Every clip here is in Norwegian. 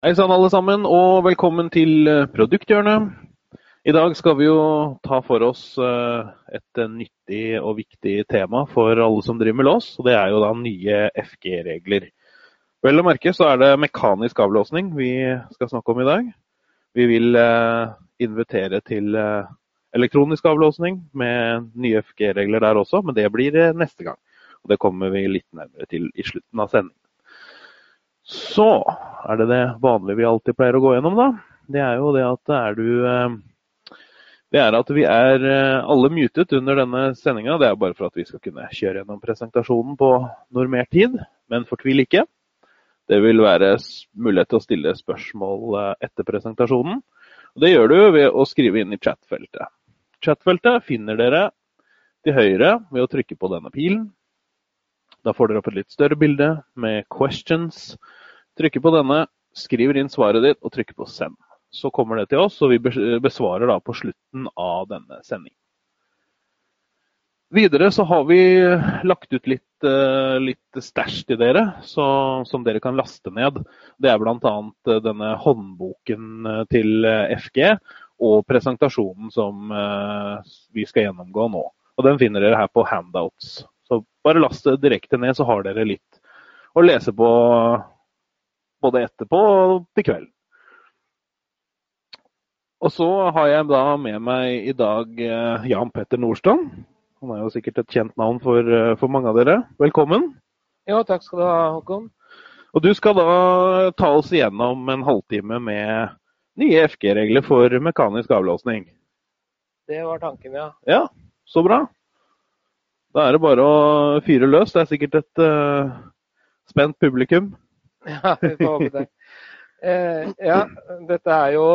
Hei sann, alle sammen, og velkommen til eh, Produkthjørnet. I dag skal vi jo ta for oss eh, et nyttig og viktig tema for alle som driver med lås, og det er jo da nye FG-regler. Vel å merke så er det mekanisk avlåsning vi skal snakke om i dag. Vi vil eh, invitere til elektronisk avlåsning med nye FG-regler der også, men det blir neste gang. Og Det kommer vi litt nærmere til i slutten av sendingen. Så er det det vanlige vi alltid pleier å gå gjennom, da. Det er jo det at er du eh, Det er at vi er eh, alle mutet under denne sendinga. Det er bare for at vi skal kunne kjøre gjennom presentasjonen på normert tid. Men fortvil ikke. Det vil være mulighet til å stille spørsmål eh, etter presentasjonen. Og det gjør du ved å skrive inn i chatfeltet. Chatfeltet finner dere til høyre ved å trykke på denne pilen. Da får dere opp et litt større bilde med 'questions'. Trykker på denne, skriver inn svaret ditt og trykker på 'send'. Så kommer det til oss, og vi besvarer da på slutten av denne sendingen. Videre så har vi lagt ut litt, eh, litt stæsj til dere, så, som dere kan laste ned. Det er bl.a. Eh, denne håndboken eh, til FG og presentasjonen som vi skal gjennomgå nå. Og Den finner dere her på handouts. Så bare last det direkte ned, så har dere litt å lese på både etterpå og til kvelden. Og så har jeg da med meg i dag eh, Jan Petter Nordstrand. Han er jo sikkert et kjent navn for, eh, for mange av dere. Velkommen. Ja, takk skal du ha, Håkon. Og du skal da ta oss igjennom en halvtime med nye FG-regler for mekanisk avlåsning. Det var tanken, ja. Ja, så bra. Da er det bare å fyre løs. Det er sikkert et uh, spent publikum. Ja, vi får håpe det. Eh, ja, dette er jo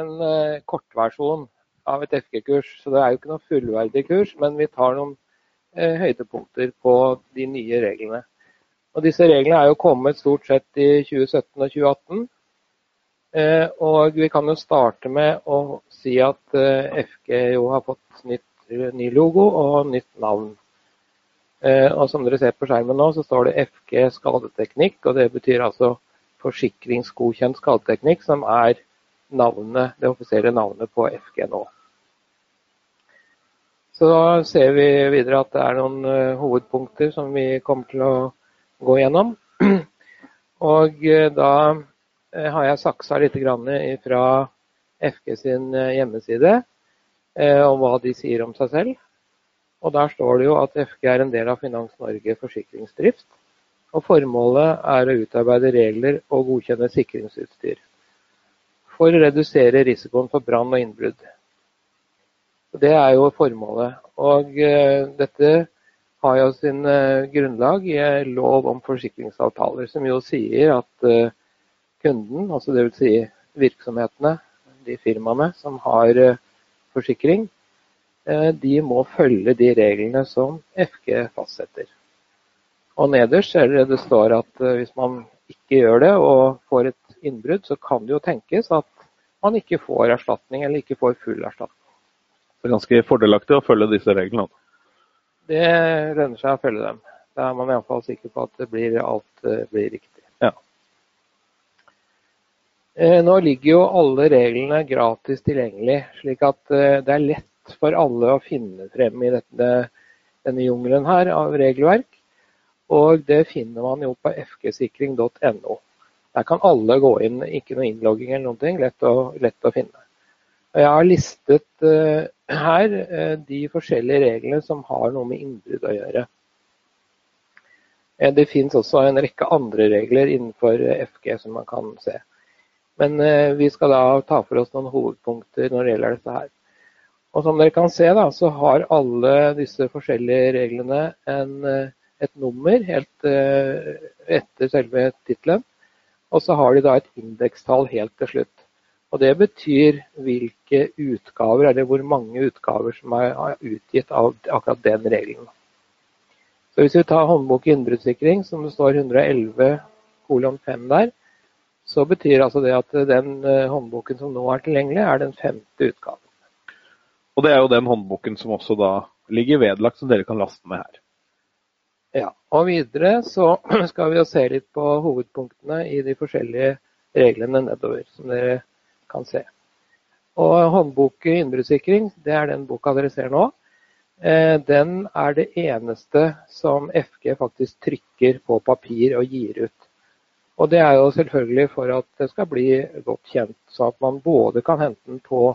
en eh, kortversjon av et FG-kurs, så det er jo ikke noe fullverdig kurs. Men vi tar noen eh, høydepunkter på de nye reglene. Og Disse reglene er jo kommet stort sett i 2017 og 2018. Eh, og vi kan jo starte med å si at eh, FG jo har fått nytt, ny logo og nytt navn. Eh, og som dere ser på skjermen nå, så står det FG skadeteknikk. og Det betyr altså forsikringsgodkjent skadeteknikk, som er navnet, det offisielle navnet på FG nå. Så da ser vi videre at det er noen uh, hovedpunkter som vi kommer til å gå gjennom. Og uh, da har jeg saksa litt fra FG sin hjemmeside om hva de sier om seg selv. Og Der står det jo at FG er en del av Finans Norge forsikringsdrift. Og Formålet er å utarbeide regler og godkjenne sikringsutstyr for å redusere risikoen for brann og innbrudd. Det er jo formålet. Og uh, dette har jo sin uh, grunnlag i lov om forsikringsavtaler, som jo sier at uh, kunden, altså dvs. Si virksomhetene, de firmaene som har forsikring, Eh, de må følge de reglene som FG fastsetter. Og Nederst ser dere det står at eh, hvis man ikke gjør det og får et innbrudd, så kan det jo tenkes at man ikke får erstatning eller ikke får full erstatning. Det er ganske fordelaktig å følge disse reglene? Det lønner seg å følge dem. Da er man iallfall sikker på at blir, alt eh, blir riktig. Ja. Nå ligger jo alle reglene gratis tilgjengelig, slik at det er lett for alle å finne frem i dette, denne jungelen her av regelverk. Og det finner man jo på fgsikring.no. Der kan alle gå inn, ikke noe innlogging eller noe, lett å, lett å finne. Jeg har listet uh, her uh, de forskjellige reglene som har noe med innbrudd å gjøre. Uh, det finnes også en rekke andre regler innenfor FG som man kan se. Men vi skal da ta for oss noen hovedpunkter når det gjelder dette her. Og som dere kan se, da, så har alle disse forskjellige reglene en, eh, et nummer helt uh, etter selve tittelen. Og så har de da et indekstall helt til slutt. Og Det betyr hvilke utgaver, eller hvor mange utgaver som er utgitt av akkurat den regelen. Så Hvis vi tar håndbok i innbruddssikring, som det står 111 kolon 5 der, så betyr altså det at den eh, håndboken som nå er tilgjengelig, er den femte utgaven. Og det er jo den håndboken som også da ligger vedlagt, som dere kan laste med her. Ja, og videre så skal vi jo se litt på hovedpunktene i de forskjellige reglene nedover, som dere kan se. Og håndbok i innbruddssikring, det er den boka dere ser nå. Eh, den er det eneste som FG faktisk trykker på papir og gir ut. Og det er jo selvfølgelig for at det skal bli godt kjent, så at man både kan hente den på,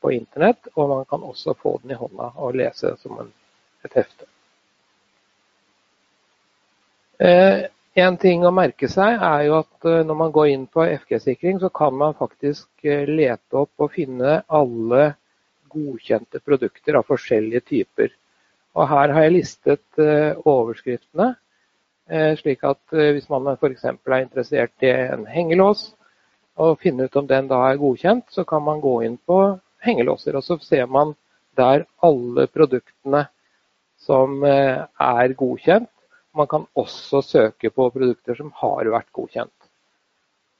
på internett, og man kan også få den i hånda og lese som en, et hefte. Eh, en ting å merke seg er jo at eh, når man går inn på FG-sikring, så kan man faktisk eh, lete opp og finne alle godkjente produkter av forskjellige typer. Og her har jeg listet overskriftene, slik at hvis man f.eks. er interessert i en hengelås, og finne ut om den da er godkjent, så kan man gå inn på hengelåser. Og så ser man der alle produktene som er godkjent. Man kan også søke på produkter som har vært godkjent.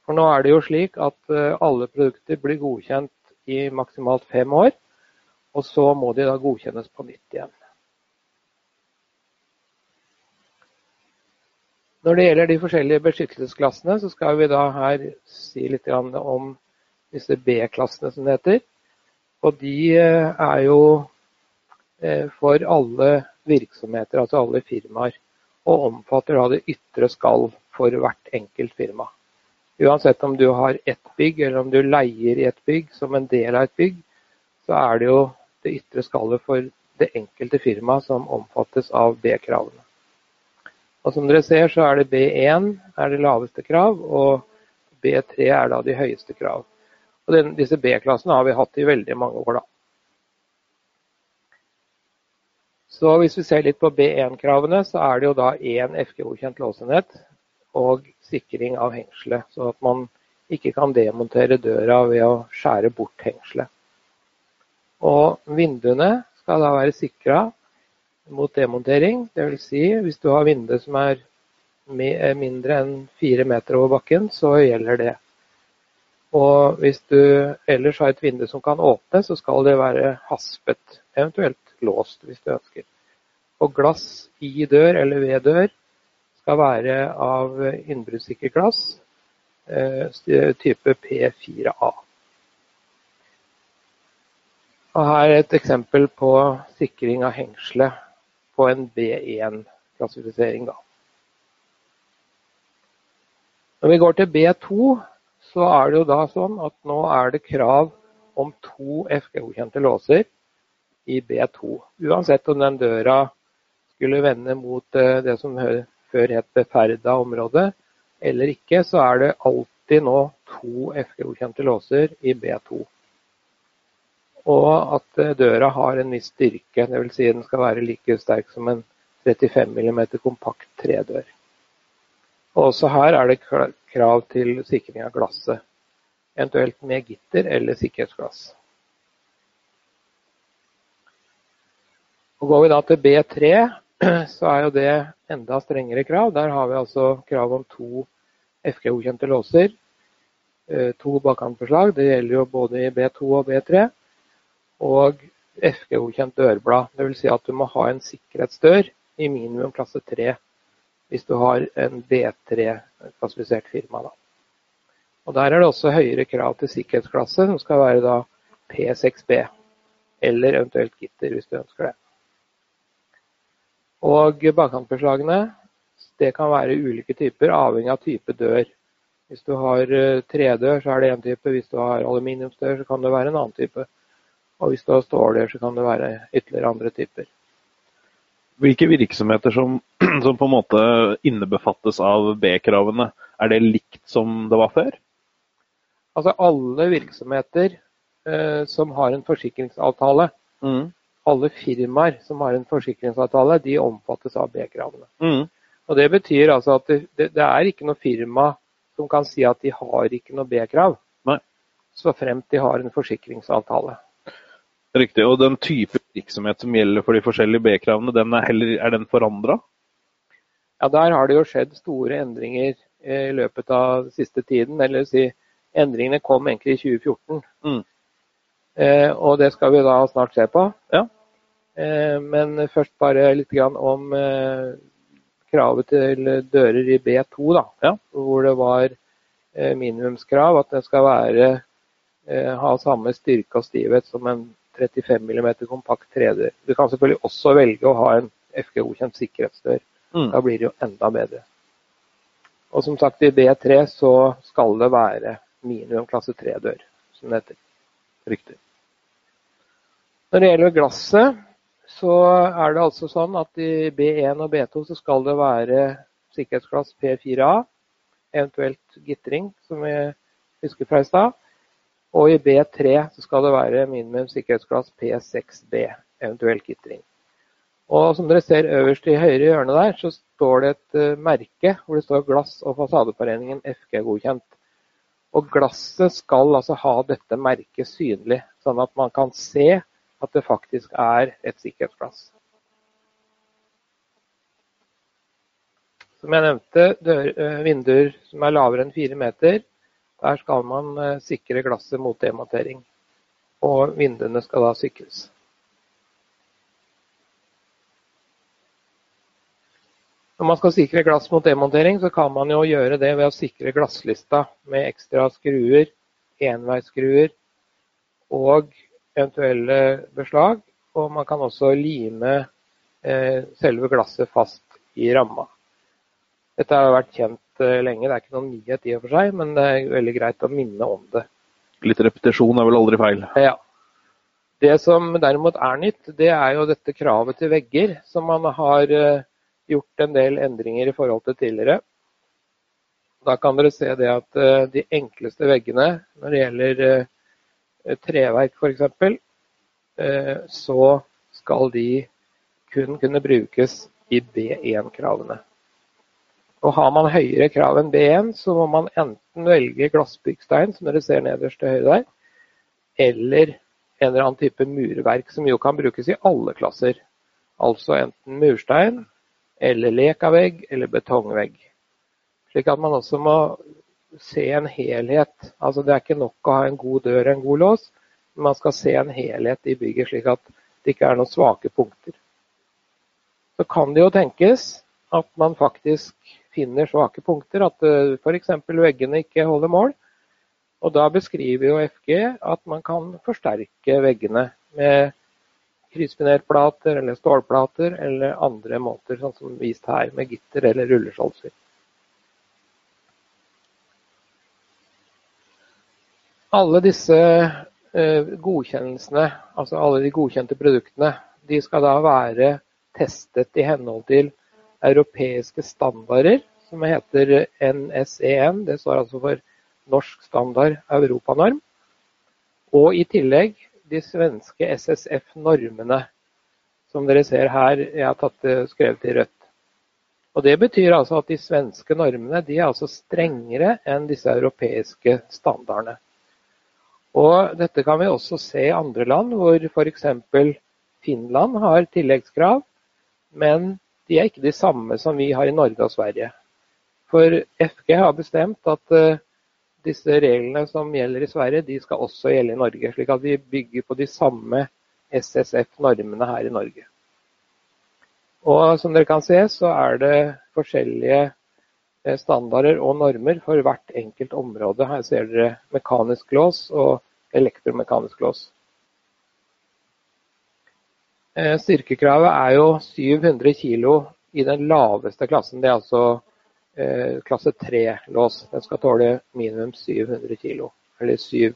For nå er det jo slik at alle produkter blir godkjent i maksimalt fem år. Og så må de da godkjennes på nytt igjen. Når det gjelder de forskjellige beskyttelsesklassene, så skal vi da her si litt om disse B-klassene, som det heter. Og de eh, er jo eh, for alle virksomheter, altså alle firmaer. Og omfatter da det ytre skall for hvert enkelt firma. Uansett om du har ett bygg, eller om du leier i et bygg som en del av et bygg, så er det jo det ytre skallet for det enkelte firma som omfattes av B-kravene. Og Som dere ser, så er det B1 er det laveste krav, og B3 er da de høyeste krav. Og den, Disse B-klassene har vi hatt i veldig mange år. da. Så Hvis vi ser litt på B1-kravene, så er det jo da én FG-godkjent låsenhet og sikring av hengselet, så at man ikke kan demontere døra ved å skjære bort hengselet. Og vinduene skal da være sikra mot demontering. Dvs. Si, hvis du har vindu som er mindre enn fire meter over bakken, så gjelder det. Og hvis du ellers har et vindu som kan åpne, så skal det være haspet, eventuelt låst hvis du ønsker. Og glass i dør eller ved dør skal være av innbruddssikker glass, eh, type P4A. Og her er et eksempel på sikring av hengselet på en B1-klassifisering. Når vi går til B2, så er det jo da sånn at nå er det krav om to FG-godkjente låser i B2. Uansett om den døra skulle vende mot eh, det som før het beferda område eller ikke, så er det alltid nå to FG-godkjente låser i B2 og at eh, døra har en viss styrke. Dvs. Si den skal være like sterk som en 35 mm kompakt tredør. Og også her er det krav til sikring av glasset, eventuelt med gitter eller sikkerhetsglass. Og Går vi da til B3, så er jo det enda strengere krav. Der har vi altså krav om to FG-godkjente låser. Eh, to bakkantforslag. Det gjelder jo både i B2 og B3 og FG-godkjent dørblad. Dvs. Si at du må ha en sikkerhetsdør i minimum klasse 3 hvis du har en B3-klassifisert firma. Da. Og Der er det også høyere krav til sikkerhetsklasse, som skal være da P6B. Eller eventuelt gitter, hvis du ønsker det. Og bakkantbeslagene det kan være ulike typer, avhengig av type dør. Hvis du har eh, tredør, så er det én type. Hvis du har aluminiumsdør, så kan det være en annen type. Og hvis du har ståldør, så kan det være ytterligere andre typer. Hvilke virksomheter som, som på en måte innebefattes av B-kravene, er det likt som det var før? Altså alle virksomheter eh, som har en forsikringsavtale, mm. alle firmaer som har en forsikringsavtale, de omfattes av B-kravene. Mm. Og Det betyr altså at det, det, det, er ikke noe firma som kan si at de har ikke noe B-krav, så fremt de har en forsikringsavtale. Riktig. Og den type virksomhet som gjelder for de forskjellige B-kravene, den er, heller, er den forandra? Ja, der har det jo skjedd store endringer eh, i løpet av siste tiden. Eller si, endringene kom egentlig i 2014. Mm. Eh, og det skal vi da snart se på. Ja. Eh, men først bare litt om eh, kravet til dører i B2, da. Ja. Hvor det var eh, minimumskrav at det skal være, eh, ha samme styrke og stivhet som en 35 mm kompakt 3D. Du kan selvfølgelig også velge å ha en FG-godkjent sikkerhetsdør. Mm. Da blir det jo enda bedre. Og som sagt, i B3 så skal det være minimum klasse 3-dør, som det heter. Rykter. Når det gjelder glasset, så er det altså sånn at i B1 og B2 så skal det være sikkerhetsglass P4A, eventuelt gitring, som vi husker fra i stad. Og i B3 så skal det være minimum sikkerhetsglass P6B, eventuell kitring. Og som dere ser øverst i høyre hjørne der, så står det et uh, merke hvor det står glass- og fasadeforeningen FG godkjent. Og glasset skal altså ha dette merket synlig, sånn at man kan se at det faktisk er et sikkerhetsglass. Som jeg nevnte, uh, vinduer som er lavere enn fire meter, der skal man uh, sikre glasset mot demontering. Og vinduene skal da sikres. Når man skal sikre glass mot demontering, så kan man jo gjøre det ved å sikre glasslista med ekstra skruer, enveisskruer og eventuelle beslag. Og man kan også lime eh, selve glasset fast i ramma. Dette har vært kjent eh, lenge, det er ikke noen nyhet i og for seg, men det er veldig greit å minne om det. Litt repetisjon er vel aldri feil. Ja. Det som derimot er nytt, det er jo dette kravet til vegger, som man har eh, gjort en del endringer i forhold til tidligere. Da kan dere se det at uh, de enkleste veggene når det gjelder treverk f.eks., så skal de kun kunne brukes i B1-kravene. Og Har man høyere krav enn B1, så må man enten velge glassbyggstein, som dere ser nederst til høyre der, eller en eller annen type murverk, som jo kan brukes i alle klasser. Altså enten murstein, eller lekavegg eller betongvegg. Slik at man også må se en helhet. Altså Det er ikke nok å ha en god dør og en god lås, men man skal se en helhet i bygget, slik at det ikke er noen svake punkter. Så kan det jo tenkes at man faktisk finner svake punkter, at eh, f.eks. veggene ikke holder mål. Og da beskriver jo FG at man kan forsterke veggene med kryssfinerplater eller stålplater eller andre måter, sånn som vist her, med gitter eller rulleskjolser. Alle disse eh, godkjennelsene, altså alle de godkjente produktene, de skal da være testet i henhold til europeiske standarder, som heter NSEN. E Det står altså for Norsk standard europanorm. Og i tillegg de svenske SSF-normene, som dere ser her. Jeg har tatt det skrevet i rødt. Og Det betyr altså at de svenske normene de er altså strengere enn disse europeiske standardene. Og Dette kan vi også se i andre land, hvor f.eks. Finland har tilleggskrav, men de er ikke de samme som vi har i Norge og Sverige. For FG har bestemt at eh, disse reglene som gjelder i Sverige, de skal også gjelde i Norge. Slik at vi bygger på de samme SSF-normene her i Norge. Og som dere kan se, så er det forskjellige eh, standarder og normer for hvert enkelt område. Her ser dere mekanisk lås og elektromekanisk lås. Eh, styrkekravet er jo 700 kg i den laveste klassen. Det er altså Eh, klasse 3-lås. Den skal tåle minimum 700 kg, eller 7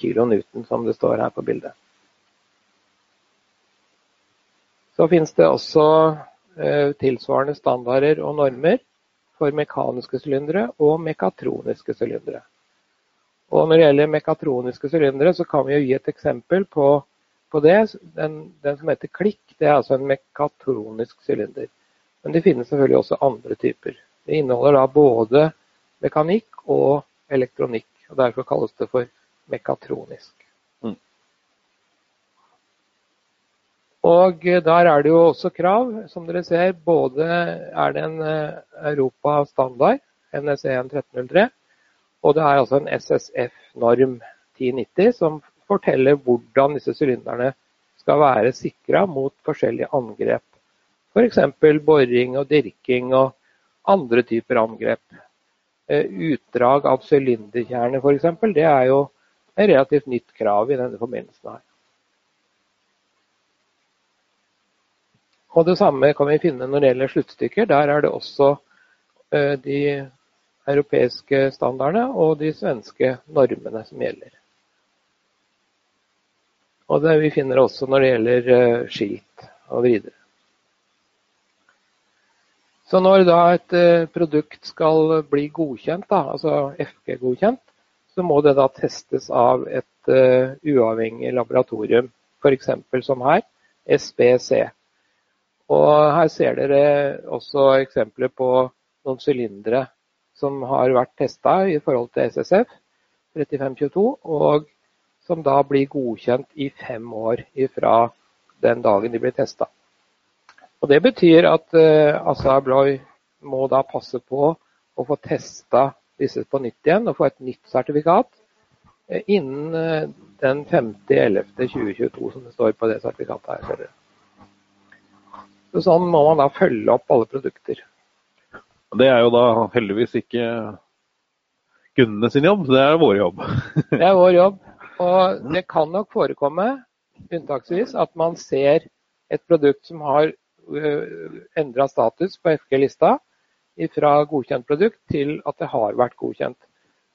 kg newton, som det står her på bildet. Så finnes det også eh, tilsvarende standarder og normer for mekaniske sylindere og mekatroniske sylindere. Og når det gjelder mekatroniske sylindere, så kan vi jo gi et eksempel på, på det. Den, den, som heter klikk, det er altså en mekatronisk sylinder. Men det finnes selvfølgelig også andre typer. Det inneholder da både mekanikk og elektronikk. og Derfor kalles det for mekatronisk. Mm. Og Der er det jo også krav. Som dere ser, både er det en eh, Europa-standard, NSE1 1303, og det er altså en SSF-norm 1090 som forteller hvordan disse sylinderne skal være sikra mot forskjellige angrep. F.eks. For boring og dirking og andre typer angrep. utdrag av sylinderkjerne f.eks. Det er jo et relativt nytt krav i denne forbindelsen her. Og Det samme kan vi finne når det gjelder sluttstykker. Der er det også de europeiske standardene og de svenske normene som gjelder. Og det vi finner også når det gjelder skilt og videre. Så når da et eh, produkt skal bli godkjent, da, altså FG-godkjent, så må det da testes av et uh, uavhengig laboratorium, f.eks. som her, SBC. Og her ser dere også eksempler på noen sylindere som har vært testa i forhold til SSF 3522, og som da blir godkjent i fem år fra den dagen de blir testa. Og Det betyr at uh, Assa Abloy må da passe på å få testa disse på nytt igjen og få et nytt sertifikat uh, innen uh, den 5.11.2022, som det står på det sertifikatet her. Så sånn må man da følge opp alle produkter. Det er jo da heldigvis ikke kundene sin jobb, det er vår jobb. det er vår jobb. Og det kan nok forekomme, unntaksvis, at man ser et produkt som har Eh, endra status på FG-lista fra godkjent produkt til at det har vært godkjent.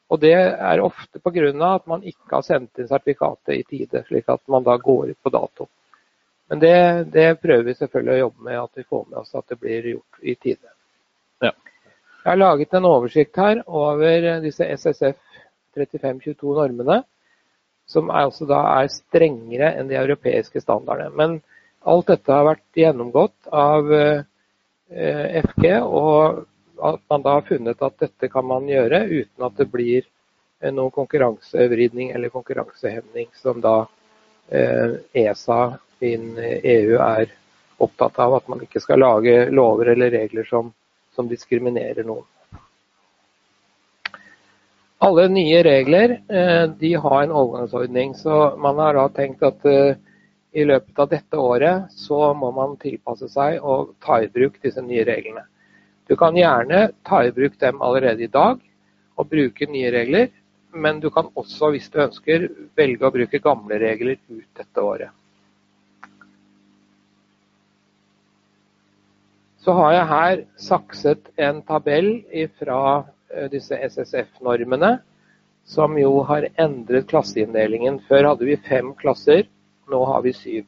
Og Det er ofte pga. at man ikke har sendt inn sertifikatet i tide, slik at man da går ut på dato. Men det, det, prøver vi selvfølgelig å jobbe med, at vi får med oss at det blir gjort i tide. Ja. Jeg har laget en oversikt her over disse SSF 3522-normene, som er, altså da er strengere enn de europeiske standardene. Men Alt dette har vært gjennomgått av eh, FG, og at man da har funnet at dette kan man gjøre uten at det blir eh, noen konkurransevridning eller konkurransehemning, som da ESA eh, e EU er opptatt av. At man ikke skal lage lover eller regler som, som diskriminerer noen. Alle nye regler de har en overgangsordning, så man har da tenkt at i løpet av dette året så må man tilpasse seg og ta i bruk disse nye reglene. Du kan gjerne ta i bruk dem allerede i dag og bruke nye regler, men du kan også, hvis du ønsker, velge å bruke gamle regler ut dette året. Så har jeg her sakset en tabell fra eh, disse SSF-normene, som jo har endret klasseinndelingen. Før hadde vi fem klasser nå har vi syv.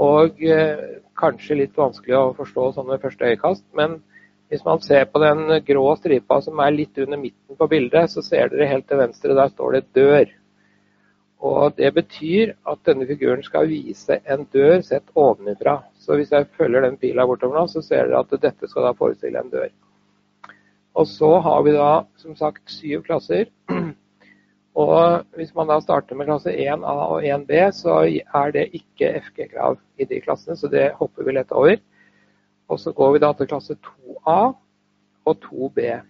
Og eh, kanskje litt vanskelig å forstå sånn ved første øyekast, men hvis man ser på den grå stripa som er litt under midten på bildet, så ser dere helt til venstre, der står det 'dør'. Og Det betyr at denne figuren skal vise en dør sett ovenfra. Så hvis jeg følger den pila bortover nå, så ser dere at dette skal da forestille en dør. Og så har vi da som sagt syv klasser. Og Hvis man da starter med klasse 1A og 1B, så er det ikke FG-krav i de klassene, så det hopper vi lett over. Og Så går vi da til klasse 2A og 2B.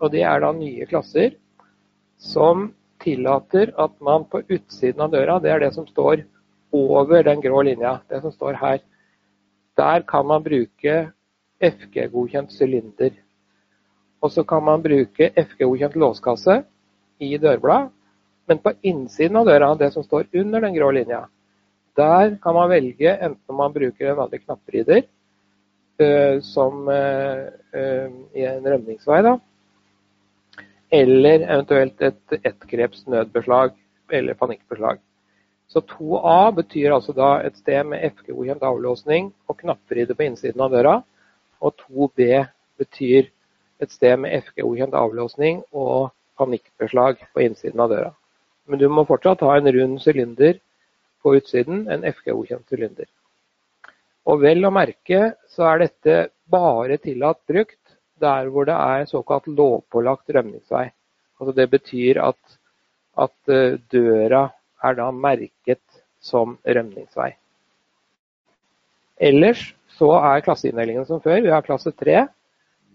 Og Det er da nye klasser som tillater at man på utsiden av døra, det er det som står over den grå linja, det som står her, der kan man bruke FG-godkjent sylinder. Og så kan man bruke FG-godkjent låskasse i dørblad. Men på innsiden av døra, det som står under den grå linja, der kan man velge enten man bruker en vanlig knapprider, uh, som uh, uh, i en rømningsvei, da, eller eventuelt et ettgreps nødbeslag eller panikkbeslag. Så 2A betyr altså da et sted med FG-godkjent avlåsning og knapprider på innsiden av døra. Og 2B betyr et sted med FG-godkjent avlåsning og panikkbeslag på innsiden av døra. Men du må fortsatt ha en rund sylinder på utsiden, en FG-godkjent sylinder. Og vel å merke så er dette bare tillatt brukt der hvor det er såkalt lovpålagt rømningsvei. Altså det betyr at, at eh, døra er da merket som rømningsvei. Ellers så er klasseinndelingen som før. Vi har klasse 3.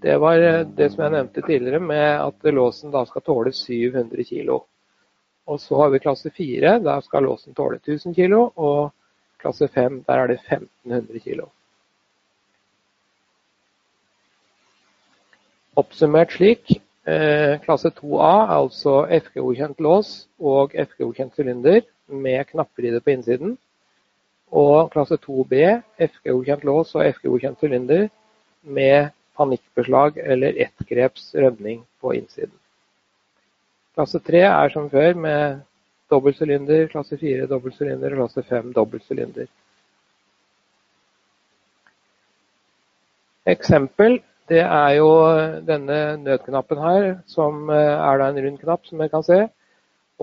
Det var eh, det som jeg nevnte tidligere med at låsen da skal tåle 700 kg. Og så har vi klasse 4, der skal låsen tåle 1000 kg. Og klasse 5, der er det 1500 kg. Oppsummert slik Eh, klasse 2A er altså FG-godkjent lås og FG-godkjent sylinder med knapper i det på innsiden. Og klasse 2B FG-godkjent lås og FG-godkjent sylinder med panikkbeslag eller ettgreps rømning på innsiden. Klasse 3 er som før med dobbeltsylinder, klasse 4 dobbeltsylinder og klasse 5 dobbeltsylinder. Eksempel det er jo denne nødknappen her, som eh, er da en rund knapp, som dere kan se.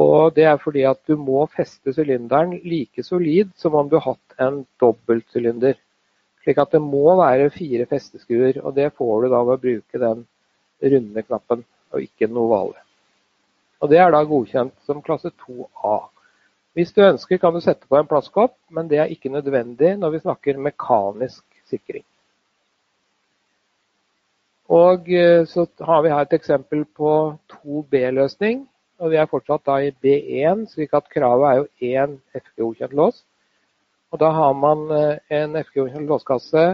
Og det er fordi at du må feste sylinderen like solid som om du har hatt en dobbeltsylinder. Slik at det må være fire festeskruer, og det får du da ved å bruke den runde knappen, og ikke den ovale. Og Det er da godkjent som klasse 2A. Hvis du ønsker kan du sette på en plastkopp, men det er ikke nødvendig når vi snakker mekanisk sikring. Og eh, så har vi her et eksempel på 2B-løsning. Og vi er fortsatt da i B1, slik at kravet er jo én FG-godkjent lås. Og Da har man eh, en FG-godkjent låskasse,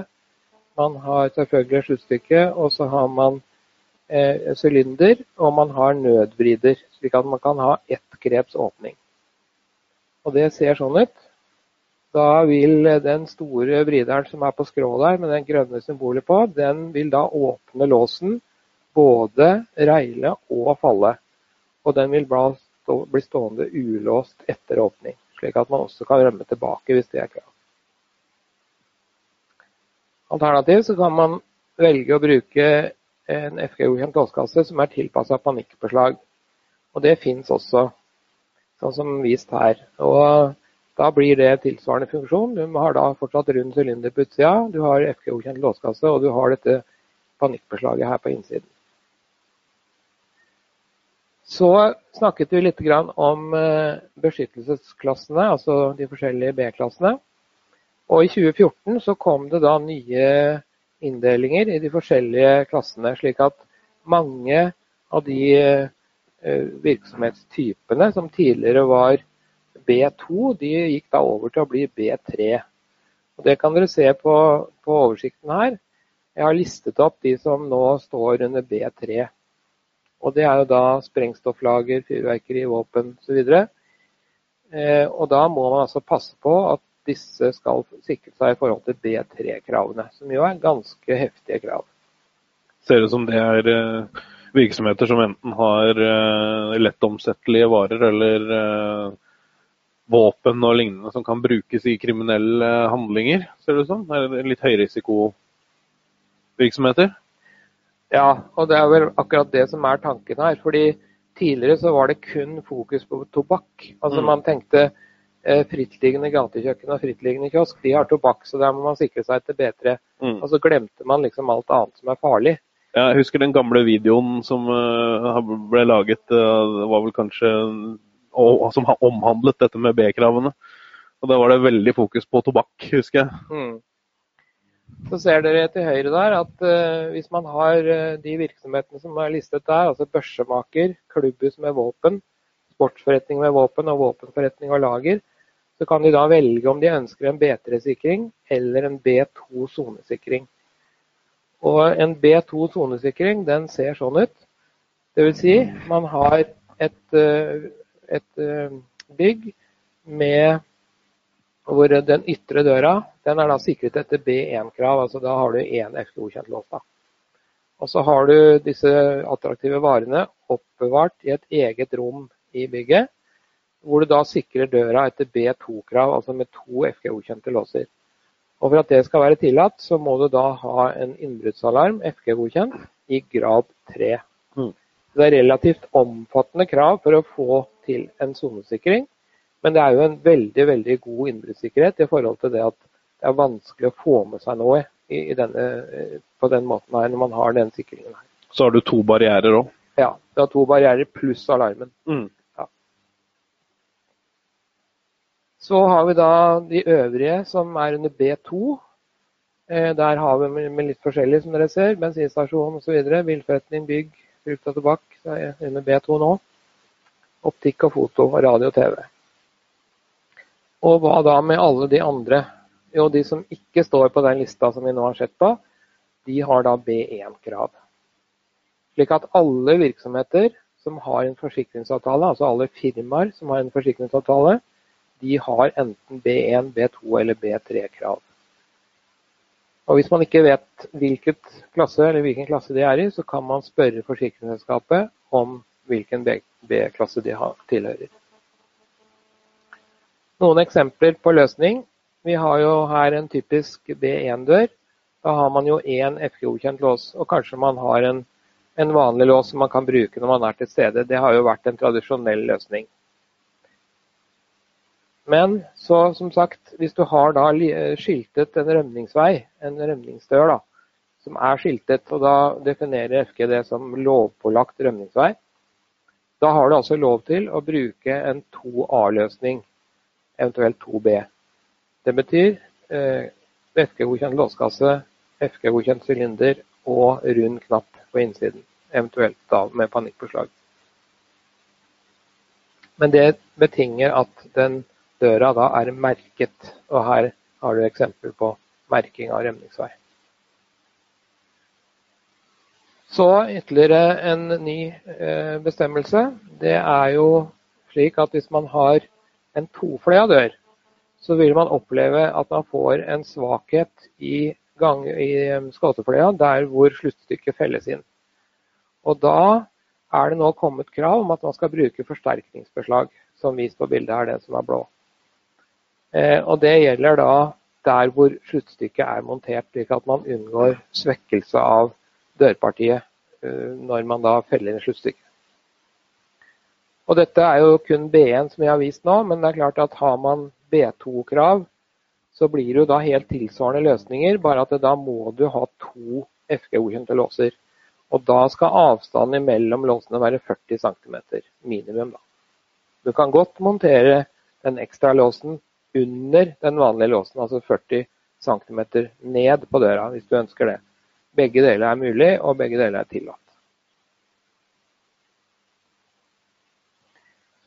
man har selvfølgelig sluttstykke, og så har man eh, sylinder, og man har nødvrider, slik at man kan ha ett greps åpning. Og Det ser sånn ut. Da vil den store vrideren som er på skrå der, med den grønne symbolet på, den vil da åpne låsen, både reile og falle. Og den vil bli stående ulåst etter åpning slik at man også kan rømme tilbake hvis det er krav. Alternativt så kan man velge å bruke en FG-godkjent låskasse som er tilpassa panikkbeslag. Og det fins også, sånn som vist her. Og da blir det tilsvarende funksjon. Du har da fortsatt rund sylinder på utsida, du har FG-godkjent låskasse, og du har dette panikkbeslaget her på innsiden. Så snakket vi litt om eh, beskyttelsesklassene, altså de forskjellige B-klassene. Og i 2014 så kom det da nye inndelinger i de forskjellige klassene, slik at mange av de eh, virksomhetstypene som tidligere var B2, de gikk da over til å bli B3. Og det kan dere se på, på oversikten her. Jeg har listet opp de som nå står under B3. Og det er jo da sprengstofflager, fyrverkeri, våpen osv. Eh, og da må man altså passe på at disse skal sikre seg i forhold til B3-kravene, som jo er ganske heftige krav. Ser ut som det er eh, virksomheter som enten har eh, lettomsettelige varer eller eh, våpen og lignende som kan brukes i kriminelle handlinger, ser det ut som? Litt høyrisikovirksomheter? Ja, og det er vel akkurat det som er tanken her. fordi Tidligere så var det kun fokus på tobakk. Altså mm. Man tenkte eh, frittliggende gatekjøkken og frittliggende kiosk, de har tobakk, så der må man sikre seg til B3. Mm. Og så glemte man liksom alt annet som er farlig. Ja, jeg husker den gamle videoen som uh, ble laget. Uh, var vel kanskje og, Som omhandlet dette med B-kravene. Og Da var det veldig fokus på tobakk, husker jeg. Mm. Så ser dere til høyre der at uh, hvis man har uh, de virksomhetene som er listet der, altså børsemaker, klubbhus med våpen, sportsforretning med våpen og våpenforretning og lager, så kan de da velge om de ønsker en B3-sikring eller en B2 sonesikring. Og en B2 sonesikring den ser sånn ut. Dvs. Si, man har et, uh, et bygg med hvor den ytre døra den er da sikret etter B1-krav. altså Da har du én FK-godkjent lås. da. Og så har du disse attraktive varene oppbevart i et eget rom i bygget, hvor du da sikrer døra etter B2-krav, altså med to FG-godkjente låser. Og For at det skal være tillatt, så må du da ha en innbruddsalarm, FG-godkjent, i grad 3. Mm. Det er relativt omfattende krav for å få til en sonesikring. Men det er jo en veldig veldig god innbruddssikkerhet i forhold til det at det er vanskelig å få med seg noe i, i denne, på den måten her når man har den sikringen her. Så har du to barrierer òg? Ja, du har to barrierer pluss alarmen. Mm. Ja. Så har vi da de øvrige som er under B2. Eh, der har vi med litt forskjellig, som dere ser. Bensinstasjon osv. Bilforretning, bygg, frukt og tobakk. Det er under B2 nå. Optikk og foto og radio og TV. Og hva da med alle de andre? Jo, de som ikke står på den lista som vi nå har sett på, de har da B1-krav. Slik at alle virksomheter som har en forsikringsavtale, altså alle firmaer som har en forsikringsavtale, de har enten B1, B2 eller B3-krav. Og Hvis man ikke vet klasse, hvilken klasse de er i, så kan man spørre forsikringsselskapet om hvilken B-klasse de tilhører. Noen eksempler på løsning. Vi har jo her en typisk B1-dør. Da har man jo én FG-godkjent lås, og kanskje man har en, en, vanlig lås som man kan bruke når man er til stede. Det har jo vært en tradisjonell løsning. Men så, som sagt, hvis du har da skiltet en rømningsvei, en rømningsdør, da, som er skiltet, og da definerer FG det som lovpålagt rømningsvei, da har du altså lov til å bruke en 2A-løsning, eventuelt 2B. Det betyr eh, FG-godkjent låskasse, FG-godkjent sylinder og rund knapp på innsiden. Eventuelt da med panikkpåslag. Men det betinger at den døra da er merket. Og her har du eksempel på merking av rømningsvei. Så ytterligere en ny eh, bestemmelse. Det er jo slik at hvis man har en tofløya dør, så vil man oppleve at man får en svakhet i, gang, i eh, skåtefløya der hvor sluttstykket felles inn. Og da er det nå kommet krav om at man skal bruke forsterkningsbeslag, som vist på bildet her, det som er blå. Eh, og det gjelder da der hvor sluttstykket er montert, slik at man unngår svekkelse av dørpartiet eh, når man da feller inn sluttstykket. Og dette er jo kun B1 som jeg har vist nå, men det er klart at har man B2-krav, så blir det jo da helt tilsvarende løsninger, bare at da må du ha to FG-godkjente låser. Og da skal avstanden mellom låsene være 40 cm minimum. da. Du kan godt montere den ekstra låsen under den vanlige låsen, altså 40 cm ned på døra, hvis du ønsker det. Begge deler er mulig, og begge deler er tillatt.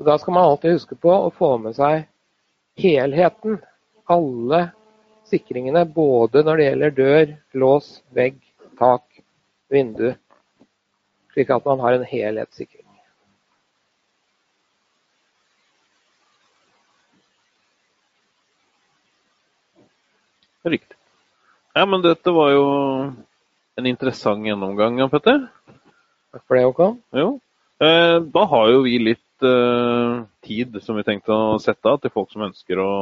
Så Da skal man alltid huske på å få med seg helheten. Alle sikringene, både når det gjelder dør, lås, vegg, tak, vindu. Slik at man har en helhetssikring. Riktig. Ja, men dette var jo en interessant gjennomgang, Jan Petter. Takk for det, Håkon. Jo. Eh, da har jo vi litt eh, tid som vi tenkte å sette av til folk som ønsker å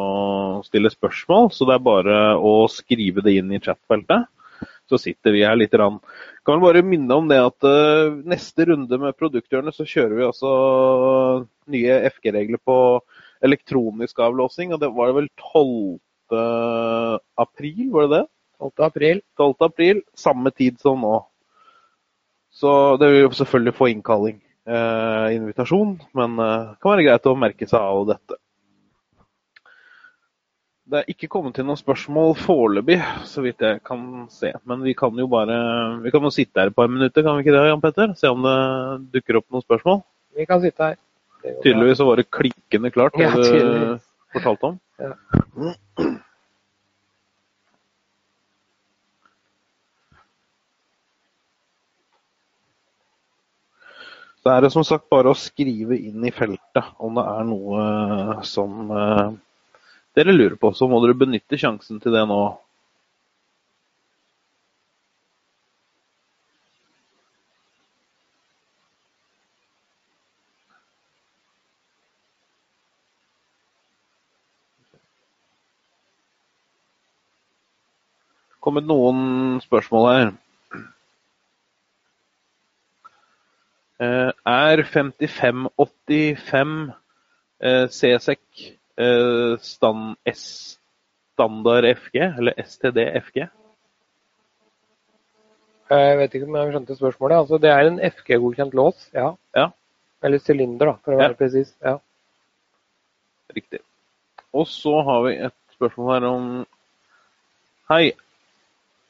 stille spørsmål. Så det er bare å skrive det inn i chatfeltet. Så sitter vi her litt. Rann. Kan bare minne om det at eh, neste runde med produkthjørnet så kjører vi altså nye FG-regler på elektronisk avlåsing. Og det var vel 12 april, var det det? 12. april. 12. april, Samme tid som nå. Så det vil jo selvfølgelig få innkalling. Eh, invitasjon, men det eh, kan være greit å merke seg av dette. Det er ikke kommet til noen spørsmål foreløpig, så vidt jeg kan se. Men vi kan jo bare vi kan jo sitte her et par minutter, kan vi ikke det, Jan Petter? Se om det dukker opp noen spørsmål? Vi kan sitte her. Tydeligvis så var det klikkende klart, det ja, du fortalte om. Ja. Så er det som sagt bare å skrive inn i feltet om det er noe som uh, dere lurer på. Så må dere benytte sjansen til det nå. kommet noen spørsmål her. Er 5585 eh, CSEC eh, stand, S standard FG, eller STD FG? Jeg vet ikke om jeg skjønte spørsmålet. Altså, det er en FG-godkjent lås, ja. ja. Eller sylinder, da, for å være ja. presis. Ja. Riktig. Og så har vi et spørsmål her om Hei,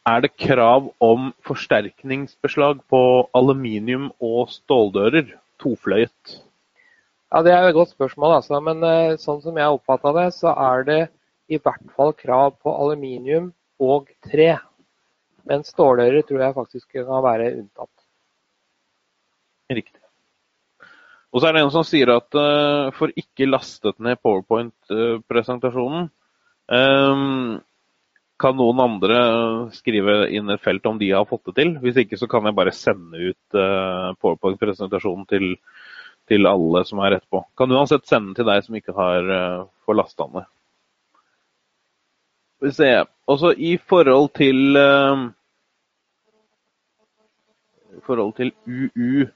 er det krav om forsterkningsbeslag på aluminium- og ståldører, tofløyet? Ja, Det er et godt spørsmål, altså. Men eh, sånn som jeg oppfatta det, så er det i hvert fall krav på aluminium og tre. Men ståldører tror jeg faktisk kan være unntatt. Riktig. Og så er det en som sier at uh, for ikke lastet ned PowerPoint-presentasjonen, um, kan noen andre skrive inn et felt om de har fått det til. Hvis ikke så kan jeg bare sende ut uh, PowerPoint-presentasjonen til, til, alle som er etterpå. Kan uansett sende til deg som ikke har uh, får lasta ned. Skal vi se. Også i forhold til uh, I forhold til UU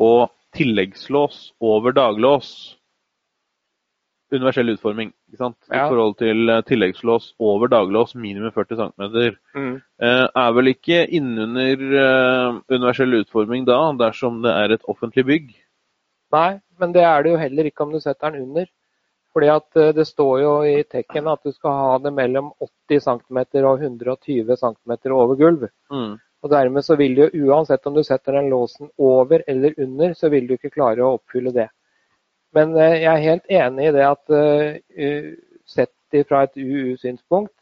og tilleggslås over daglås. Universell utforming. Ja. I forhold til eh, tilleggslås over daglås minimum 40 cm. Mm. Eh, er vel ikke innunder uh, universell utforming da, dersom det er et offentlig bygg? Nei, men det er det jo heller ikke om du setter den under. Fordi at Det står jo i tekken at du skal ha det mellom 80 cm og 120 cm over gulv. Mm. Og Dermed så vil du uansett om du setter den låsen over eller under, så vil du ikke klare å oppfylle det. Men uh, jeg er helt enig i det at uh, sett fra et UU-synspunkt,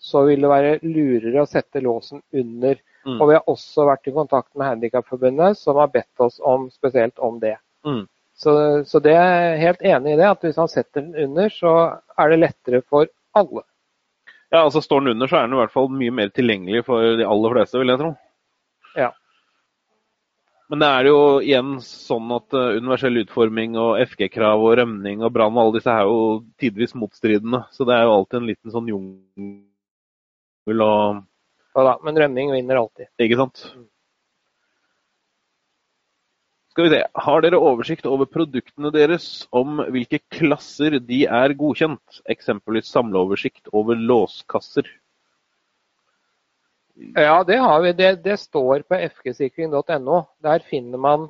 så vil det være lurere å sette låsen under. Mm. Og vi har også vært i kontakt med Handikapforbundet, som har bedt oss om spesielt om det. Mm. Så, så det er helt enig i det, at hvis man setter den under, så er det lettere for alle. Ja, altså Står den under, så er den i hvert fall mye mer tilgjengelig for de aller fleste, vil jeg tro. Men det er jo igjen sånn at uh, universell utforming og FG-krav og rømning og brann og alle disse er jo tidvis motstridende. Så det er jo alltid en liten sånn jungel og Ja da, men rømning vinner alltid. Ikke sant. Skal vi se. Har dere oversikt over produktene deres om hvilke klasser de er godkjent? Eksempelvis samleoversikt over låskasser. Ja, det har vi. Det, det står på fgsikring.no. Der finner man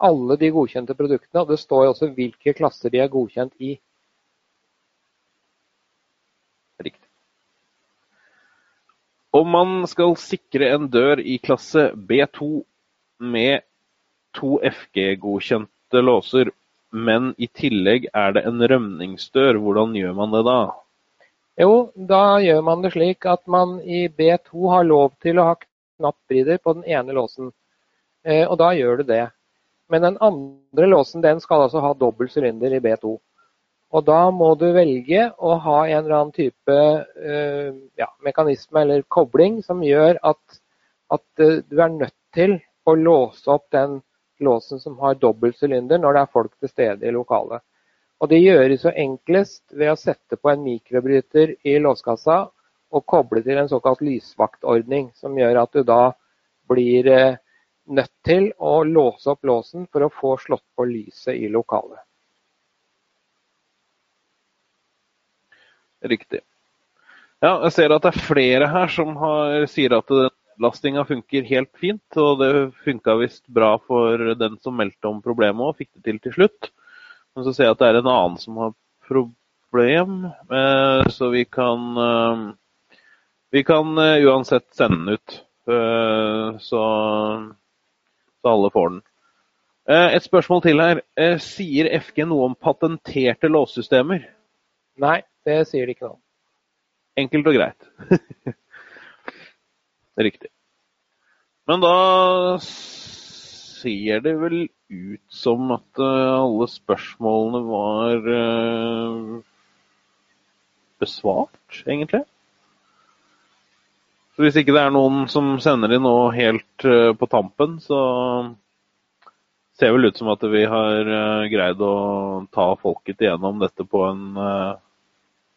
alle de godkjente produktene. og Det står også hvilke klasser de er godkjent i. Riktig. Om man skal sikre en dør i klasse B2 med to FG-godkjente låser, men i tillegg er det en rømningsdør. Hvordan gjør man det da? Jo, da gjør man det slik at man i B2 har lov til å ha knappbrider på den ene låsen. Eh, og da gjør du det. Men den andre låsen den skal altså ha dobbel sylinder i B2. Og da må du velge å ha en eller annen type eh, ja, mekanisme eller kobling som gjør at, at eh, du er nødt til å låse opp den låsen som har dobbel sylinder når det er folk til stede i lokalet. Og Det gjøres jo enklest ved å sette på en mikrobryter i låskassa og koble til en såkalt lysvaktordning, som gjør at du da blir eh, nødt til å låse opp låsen for å få slått på lyset i lokalet. Riktig. Ja, jeg ser at det er flere her som har, sier at Lastinga funker helt fint, og det funka visst bra for den som meldte om problemet og fikk det til til slutt. Men så ser jeg at det er en annen som har problem, eh, så vi kan eh, Vi kan eh, uansett sende den ut, så, så alle får den. Et spørsmål til her. Sier FG noe om patenterte låssystemer? Nei, det sier de ikke noe om. Enkelt og greit. Riktig. Men da ser det vel ut som at uh, alle spørsmålene var uh, besvart, egentlig. Så hvis ikke det er noen som sender inn noe helt uh, på tampen, så ser det vel ut som at vi har greid å ta folket igjennom dette på en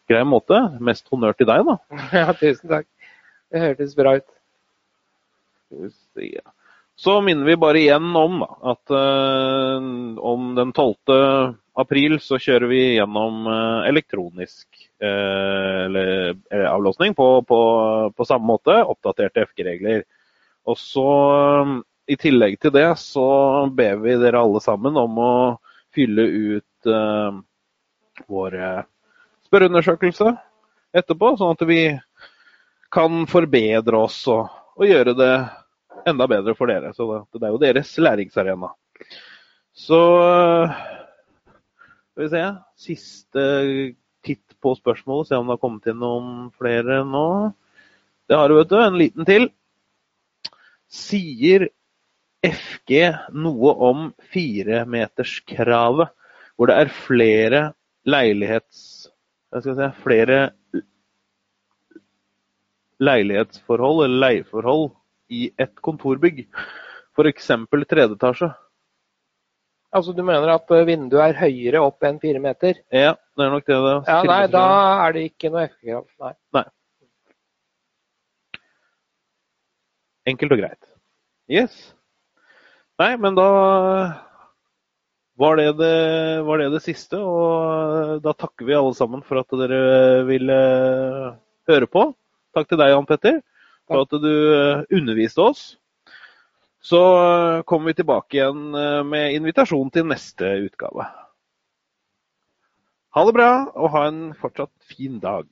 grei måte. Mest honnør til deg, da. Ja, tusen takk. Det hørtes bra ut. Så minner vi bare igjen om da, at eh, om den 12. april så kjører vi gjennom eh, elektronisk eh, eller, avlåsning på, på, på, samme måte. Oppdaterte FG-regler. Og så i tillegg til det så ber vi dere alle sammen om å fylle ut vår spørreundersøkelse etterpå, sånn at vi kan forbedre oss og, og gjøre det enda bedre for dere. Så det er jo deres læringsarena. Så skal vi se. Siste titt på spørsmålet, se om det har kommet inn noen flere nå. Det har du, vet du. En liten til. Sier FG noe om firemeterskravet, hvor det er flere leilighets... Skal si, flere leilighetsforhold eller leieforhold i et kontorbygg. F.eks. tredje etasje. Altså du mener at eh, vinduet er høyere opp enn fire meter? Ja, det er nok det. det Ja, Nei, da er det ikke noe FK-krav. Nei. Nei. Enkelt og greit. Yes. Nei, men da var det det, var det det siste. Og da takker vi alle sammen for at dere ville høre på. Takk til deg, Jan Petter, for at du underviste oss. Så kommer vi tilbake igjen med invitasjon til neste utgave. Ha det bra, og ha en fortsatt fin dag.